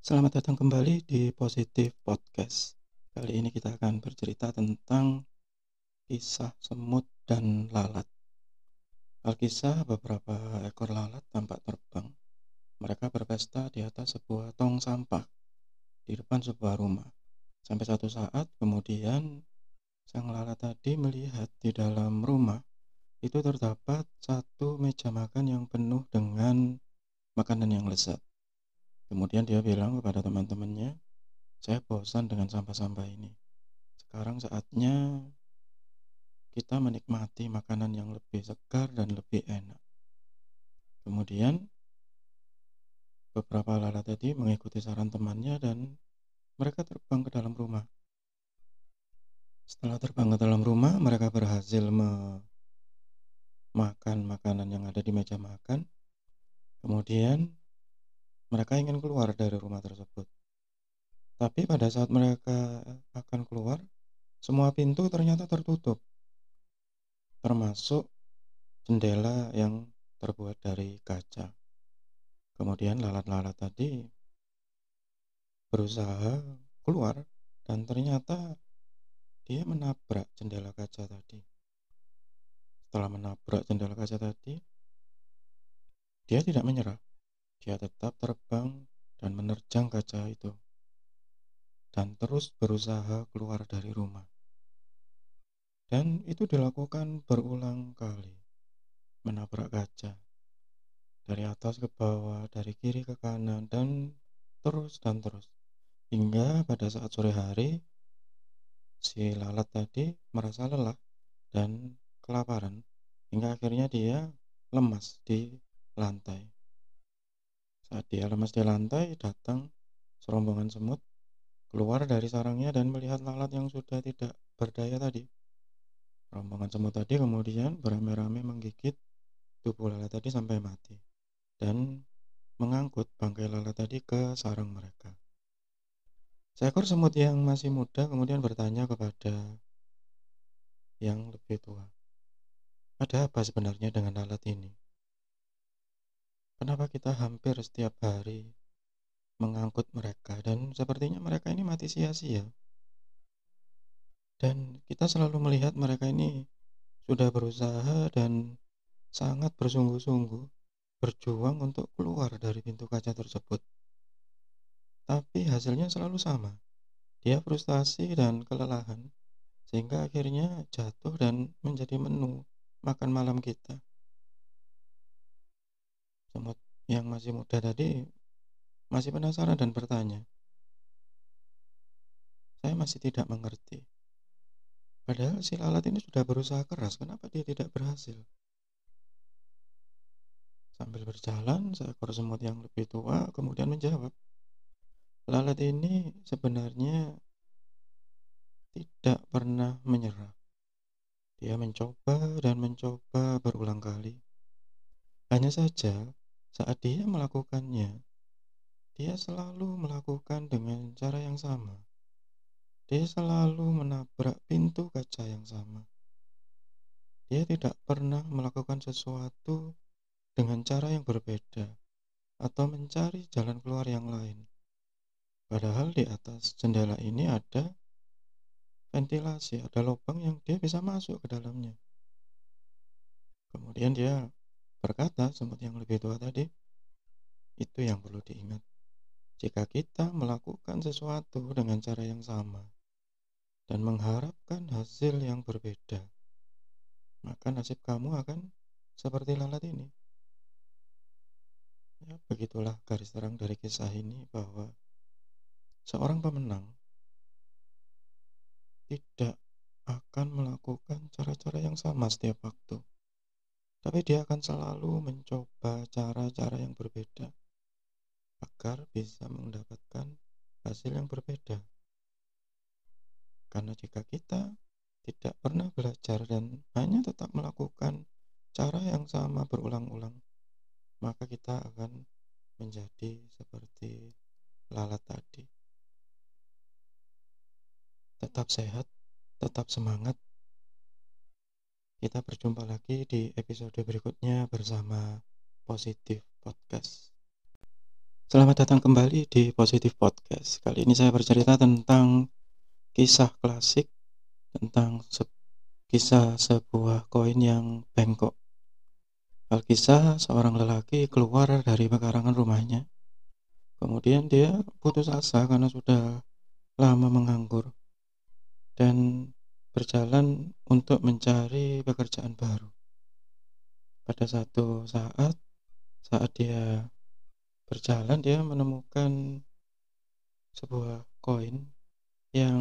Selamat datang kembali di Positif Podcast. Kali ini kita akan bercerita tentang kisah semut dan lalat. Alkisah beberapa ekor lalat tampak terbang. Mereka berpesta di atas sebuah tong sampah di depan sebuah rumah. Sampai satu saat kemudian sang lalat tadi melihat di dalam rumah itu terdapat satu meja makan yang penuh dengan makanan yang lezat. Kemudian dia bilang kepada teman-temannya, saya bosan dengan sampah-sampah ini. Sekarang saatnya kita menikmati makanan yang lebih segar dan lebih enak. Kemudian beberapa lalat tadi mengikuti saran temannya dan mereka terbang ke dalam rumah. Setelah terbang ke dalam rumah, mereka berhasil memakan makanan yang ada di meja makan. Kemudian mereka ingin keluar dari rumah tersebut. Tapi pada saat mereka akan keluar, semua pintu ternyata tertutup. Termasuk jendela yang terbuat dari kaca. Kemudian lalat-lalat tadi berusaha keluar dan ternyata dia menabrak jendela kaca tadi. Setelah menabrak jendela kaca tadi, dia tidak menyerah. Dia tetap terbang dan menerjang kaca itu, dan terus berusaha keluar dari rumah. Dan itu dilakukan berulang kali, menabrak kaca dari atas ke bawah, dari kiri ke kanan, dan terus dan terus. Hingga pada saat sore hari, si lalat tadi merasa lelah dan kelaparan, hingga akhirnya dia lemas di lantai. Saat dia lemas di lantai, datang serombongan semut keluar dari sarangnya dan melihat lalat yang sudah tidak berdaya tadi. Rombongan semut tadi kemudian beramai-ramai menggigit tubuh lalat tadi sampai mati dan mengangkut bangkai lalat tadi ke sarang mereka. Seekor semut yang masih muda kemudian bertanya kepada yang lebih tua, "Ada apa sebenarnya dengan lalat ini?" Kenapa kita hampir setiap hari mengangkut mereka dan sepertinya mereka ini mati sia-sia. Dan kita selalu melihat mereka ini sudah berusaha dan sangat bersungguh-sungguh berjuang untuk keluar dari pintu kaca tersebut. Tapi hasilnya selalu sama. Dia frustasi dan kelelahan sehingga akhirnya jatuh dan menjadi menu makan malam kita semut yang masih muda tadi masih penasaran dan bertanya. Saya masih tidak mengerti. Padahal si lalat ini sudah berusaha keras, kenapa dia tidak berhasil? Sambil berjalan, seekor semut yang lebih tua kemudian menjawab, Lalat ini sebenarnya tidak pernah menyerah. Dia mencoba dan mencoba berulang kali. Hanya saja, saat dia melakukannya, dia selalu melakukan dengan cara yang sama. Dia selalu menabrak pintu kaca yang sama. Dia tidak pernah melakukan sesuatu dengan cara yang berbeda atau mencari jalan keluar yang lain. Padahal di atas jendela ini ada ventilasi, ada lubang yang dia bisa masuk ke dalamnya. Kemudian dia Berkata semut yang lebih tua tadi, itu yang perlu diingat. Jika kita melakukan sesuatu dengan cara yang sama dan mengharapkan hasil yang berbeda, maka nasib kamu akan seperti lalat ini. Ya, begitulah garis terang dari kisah ini bahwa seorang pemenang tidak akan melakukan cara-cara yang sama setiap waktu tapi dia akan selalu mencoba cara-cara yang berbeda agar bisa mendapatkan hasil yang berbeda. Karena jika kita tidak pernah belajar dan hanya tetap melakukan cara yang sama berulang-ulang, maka kita akan menjadi seperti lalat tadi. Tetap sehat, tetap semangat, kita berjumpa lagi di episode berikutnya bersama Positif Podcast. Selamat datang kembali di Positif Podcast. Kali ini saya bercerita tentang kisah klasik tentang se kisah sebuah koin yang bengkok. Alkisah seorang lelaki keluar dari pekarangan rumahnya. Kemudian dia putus asa karena sudah lama menganggur dan berjalan untuk mencari pekerjaan baru. Pada satu saat, saat dia berjalan dia menemukan sebuah koin yang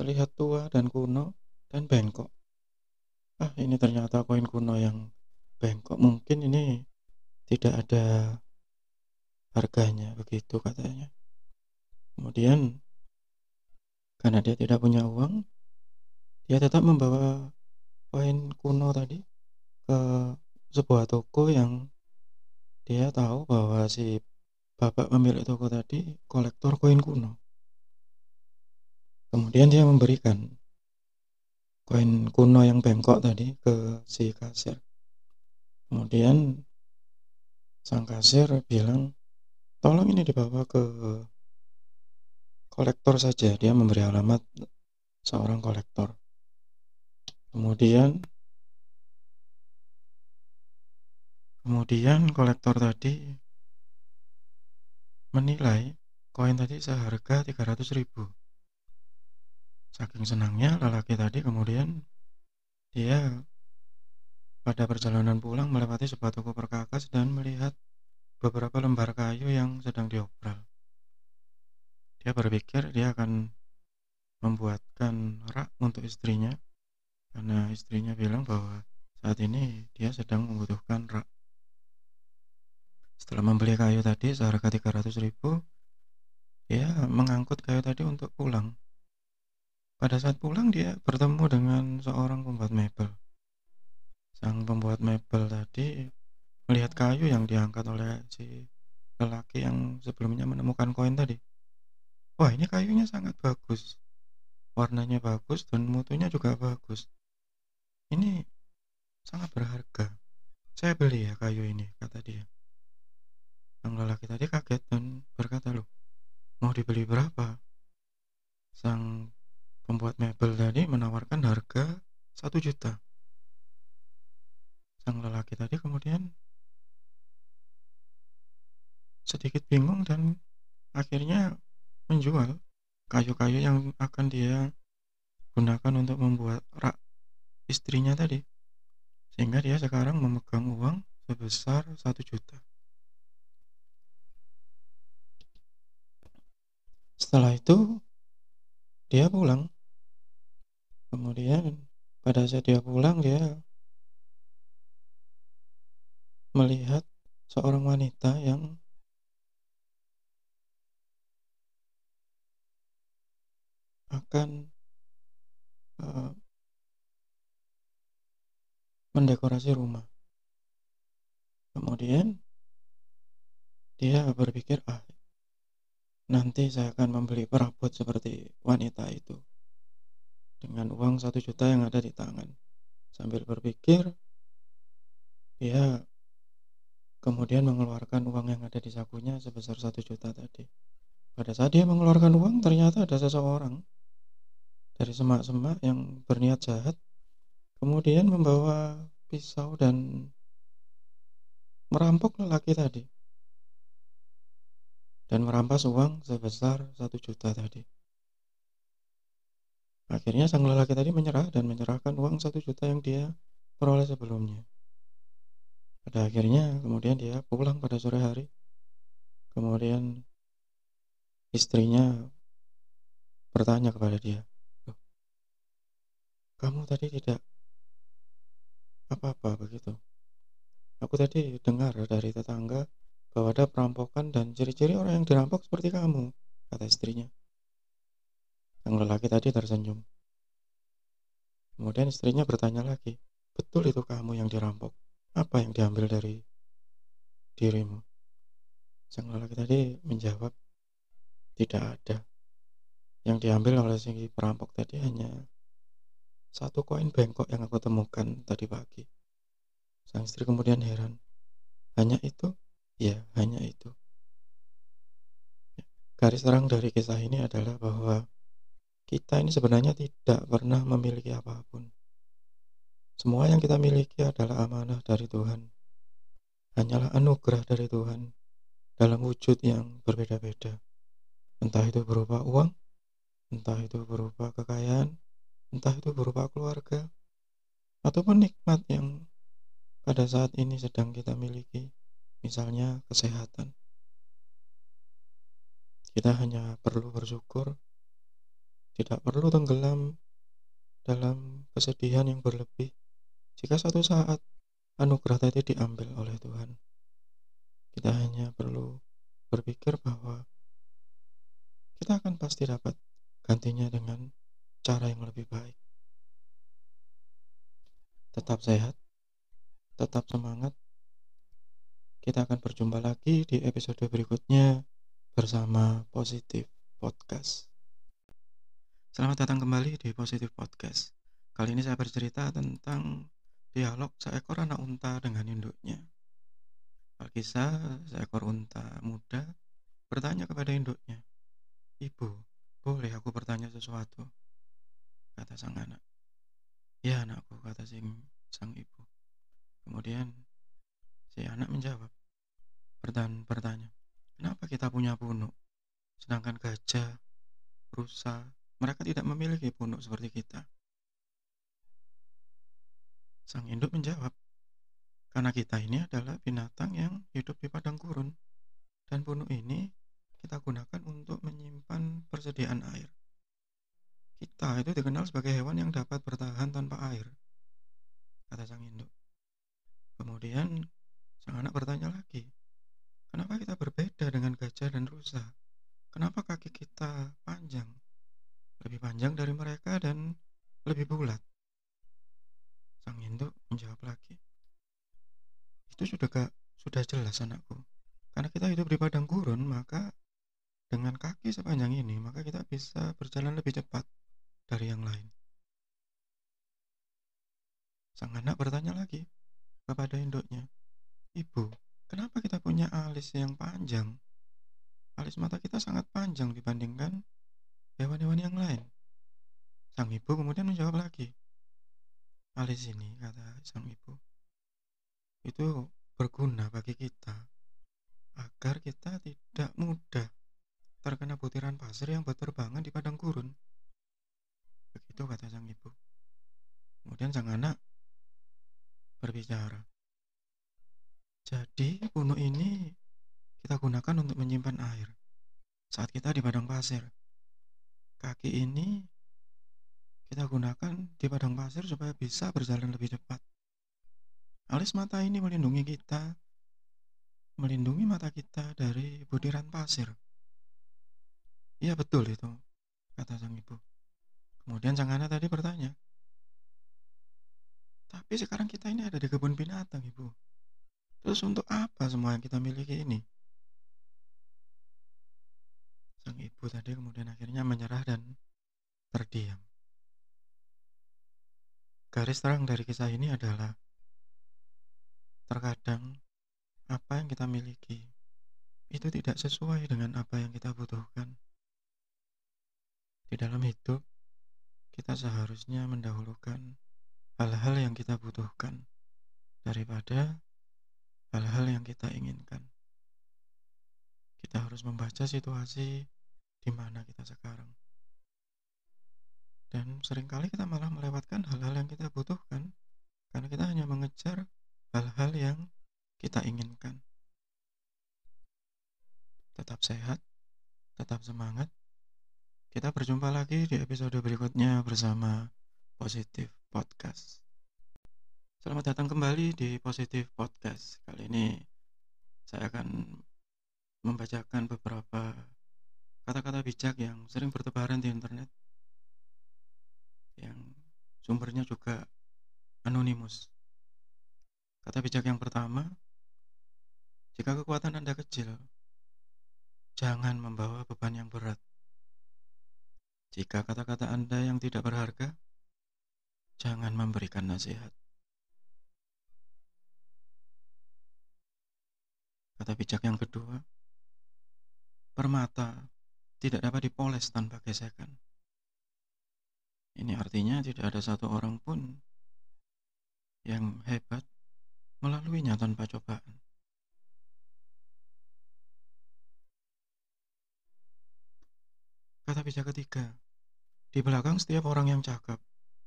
terlihat tua dan kuno dan bengkok. Ah, ini ternyata koin kuno yang bengkok. Mungkin ini tidak ada harganya begitu katanya. Kemudian karena dia tidak punya uang, dia tetap membawa koin kuno tadi ke sebuah toko yang dia tahu bahwa si bapak pemilik toko tadi kolektor koin kuno. Kemudian dia memberikan koin kuno yang bengkok tadi ke si kasir. Kemudian sang kasir bilang, tolong ini dibawa ke kolektor saja. Dia memberi alamat seorang kolektor. Kemudian Kemudian kolektor tadi menilai koin tadi seharga 300 ribu. Saking senangnya lelaki tadi kemudian dia pada perjalanan pulang melewati sebuah toko perkakas dan melihat beberapa lembar kayu yang sedang diopral. Dia berpikir dia akan membuatkan rak untuk istrinya karena istrinya bilang bahwa saat ini dia sedang membutuhkan rak. Setelah membeli kayu tadi seharga 300 ribu, dia mengangkut kayu tadi untuk pulang. Pada saat pulang dia bertemu dengan seorang pembuat mebel. Sang pembuat mebel tadi melihat kayu yang diangkat oleh si lelaki yang sebelumnya menemukan koin tadi. Wah ini kayunya sangat bagus. Warnanya bagus dan mutunya juga bagus. Ini sangat berharga. Saya beli ya kayu ini, kata dia. Sang lelaki tadi kaget dan berkata, loh, mau dibeli berapa? Sang pembuat mebel tadi menawarkan harga satu juta. Sang lelaki tadi kemudian sedikit bingung dan akhirnya menjual kayu-kayu yang akan dia gunakan untuk membuat rak istrinya tadi. Sehingga dia sekarang memegang uang sebesar satu juta. Setelah itu dia pulang. Kemudian pada saat dia pulang dia melihat seorang wanita yang akan uh, mendekorasi rumah. Kemudian dia berpikir, ah Nanti saya akan membeli perabot seperti wanita itu dengan uang satu juta yang ada di tangan. Sambil berpikir, dia kemudian mengeluarkan uang yang ada di sakunya sebesar satu juta tadi. Pada saat dia mengeluarkan uang, ternyata ada seseorang dari semak-semak yang berniat jahat, kemudian membawa pisau dan merampok lelaki tadi dan merampas uang sebesar satu juta tadi. Akhirnya sang lelaki tadi menyerah dan menyerahkan uang satu juta yang dia peroleh sebelumnya. Pada akhirnya kemudian dia pulang pada sore hari. Kemudian istrinya bertanya kepada dia, kamu tadi tidak apa-apa begitu. Aku tadi dengar dari tetangga bahwa ada perampokan dan ciri-ciri orang yang dirampok seperti kamu, kata istrinya. Yang lelaki tadi tersenyum. Kemudian istrinya bertanya lagi, betul itu kamu yang dirampok? Apa yang diambil dari dirimu? Sang lelaki tadi menjawab, tidak ada. Yang diambil oleh si perampok tadi hanya satu koin bengkok yang aku temukan tadi pagi. Sang istri kemudian heran, hanya itu? Ya, hanya itu. garis terang dari kisah ini adalah bahwa kita ini sebenarnya tidak pernah memiliki apa pun. Semua yang kita miliki adalah amanah dari Tuhan. Hanyalah anugerah dari Tuhan dalam wujud yang berbeda-beda. Entah itu berupa uang, entah itu berupa kekayaan, entah itu berupa keluarga, ataupun nikmat yang pada saat ini sedang kita miliki, misalnya kesehatan. Kita hanya perlu bersyukur, tidak perlu tenggelam dalam kesedihan yang berlebih. Jika suatu saat anugerah tadi diambil oleh Tuhan, kita hanya perlu berpikir bahwa kita akan pasti dapat gantinya dengan cara yang lebih baik. Tetap sehat, tetap semangat. Kita akan berjumpa lagi di episode berikutnya bersama Positif Podcast. Selamat datang kembali di Positif Podcast. Kali ini saya bercerita tentang dialog seekor anak unta dengan induknya. Alkisah seekor unta muda bertanya kepada induknya, Ibu, boleh aku bertanya sesuatu? Kata sang anak. Ya anakku, kata sang ibu. Kemudian si anak menjawab bertanya, bertanya kenapa kita punya punuk sedangkan gajah, rusa, mereka tidak memiliki punuk seperti kita. Sang induk menjawab, karena kita ini adalah binatang yang hidup di padang gurun dan punuk ini kita gunakan untuk menyimpan persediaan air. Kita itu dikenal sebagai hewan yang dapat bertahan tanpa air, kata sang induk. Kemudian sang anak bertanya lagi, kenapa kita berbeda dengan gajah dan rusa? Kenapa kaki kita panjang? Lebih panjang dari mereka dan lebih bulat. Sang induk menjawab lagi, itu sudah gak, sudah jelas anakku. Karena kita hidup di padang gurun, maka dengan kaki sepanjang ini, maka kita bisa berjalan lebih cepat dari yang lain. Sang anak bertanya lagi, kepada induknya. Ibu, kenapa kita punya alis yang panjang? Alis mata kita sangat panjang dibandingkan hewan-hewan yang lain. Sang ibu kemudian menjawab lagi. Alis ini, kata sang ibu, itu berguna bagi kita agar kita tidak mudah terkena butiran pasir yang berterbangan di padang gurun. Begitu kata sang ibu. Kemudian sang anak berbicara. Jadi gunung ini kita gunakan untuk menyimpan air saat kita di padang pasir. Kaki ini kita gunakan di padang pasir supaya bisa berjalan lebih cepat. Alis mata ini melindungi kita, melindungi mata kita dari butiran pasir. Iya betul itu, kata sang ibu. Kemudian sang anak tadi bertanya, tapi sekarang kita ini ada di kebun binatang, Ibu. Terus untuk apa semua yang kita miliki ini? Sang ibu tadi kemudian akhirnya menyerah dan terdiam. Garis terang dari kisah ini adalah terkadang apa yang kita miliki itu tidak sesuai dengan apa yang kita butuhkan. Di dalam hidup, kita seharusnya mendahulukan hal-hal yang kita butuhkan daripada hal-hal yang kita inginkan. Kita harus membaca situasi di mana kita sekarang. Dan sering kali kita malah melewatkan hal-hal yang kita butuhkan karena kita hanya mengejar hal-hal yang kita inginkan. Tetap sehat, tetap semangat. Kita berjumpa lagi di episode berikutnya bersama Positif Podcast. Selamat datang kembali di Positif Podcast. Kali ini saya akan membacakan beberapa kata-kata bijak yang sering bertebaran di internet yang sumbernya juga anonimus. Kata bijak yang pertama, jika kekuatan Anda kecil, jangan membawa beban yang berat. Jika kata-kata Anda yang tidak berharga, jangan memberikan nasihat. Kata bijak yang kedua, permata tidak dapat dipoles tanpa gesekan. Ini artinya tidak ada satu orang pun yang hebat melaluinya tanpa cobaan. Kata bijak ketiga, di belakang setiap orang yang cakap,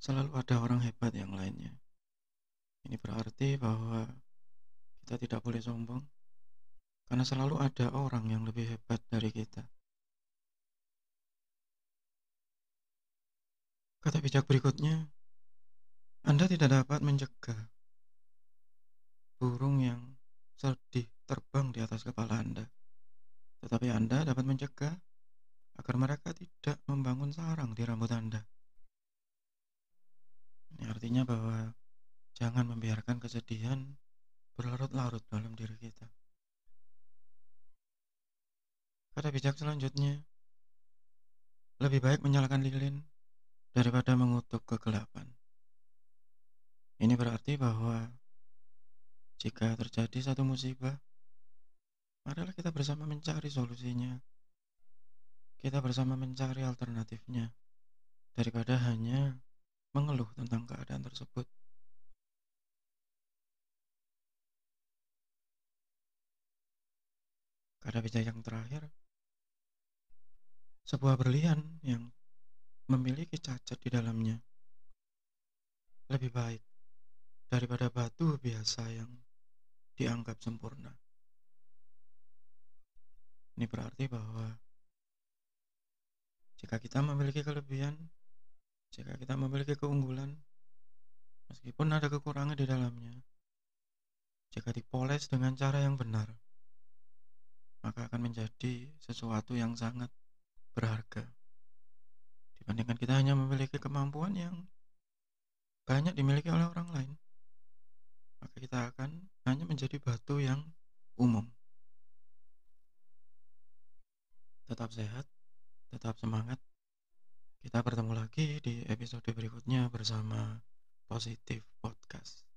selalu ada orang hebat yang lainnya. Ini berarti bahwa kita tidak boleh sombong, karena selalu ada orang yang lebih hebat dari kita. Kata bijak berikutnya, Anda tidak dapat mencegah burung yang sedih terbang di atas kepala Anda. Tetapi Anda dapat mencegah agar mereka tidak membangun sarang di rambut Anda. Ini artinya bahwa jangan membiarkan kesedihan berlarut-larut dalam diri kita. Kata bijak selanjutnya, lebih baik menyalakan lilin daripada mengutuk kegelapan. Ini berarti bahwa jika terjadi satu musibah, marilah kita bersama mencari solusinya kita bersama mencari alternatifnya daripada hanya mengeluh tentang keadaan tersebut. Kata bijak yang terakhir, sebuah berlian yang memiliki cacat di dalamnya lebih baik daripada batu biasa yang dianggap sempurna. Ini berarti bahwa jika kita memiliki kelebihan, jika kita memiliki keunggulan, meskipun ada kekurangan di dalamnya, jika dipoles dengan cara yang benar, maka akan menjadi sesuatu yang sangat berharga. Dibandingkan kita hanya memiliki kemampuan yang banyak dimiliki oleh orang lain, maka kita akan hanya menjadi batu yang umum. Tetap sehat, tetap semangat. Kita bertemu lagi di episode berikutnya bersama Positif Podcast.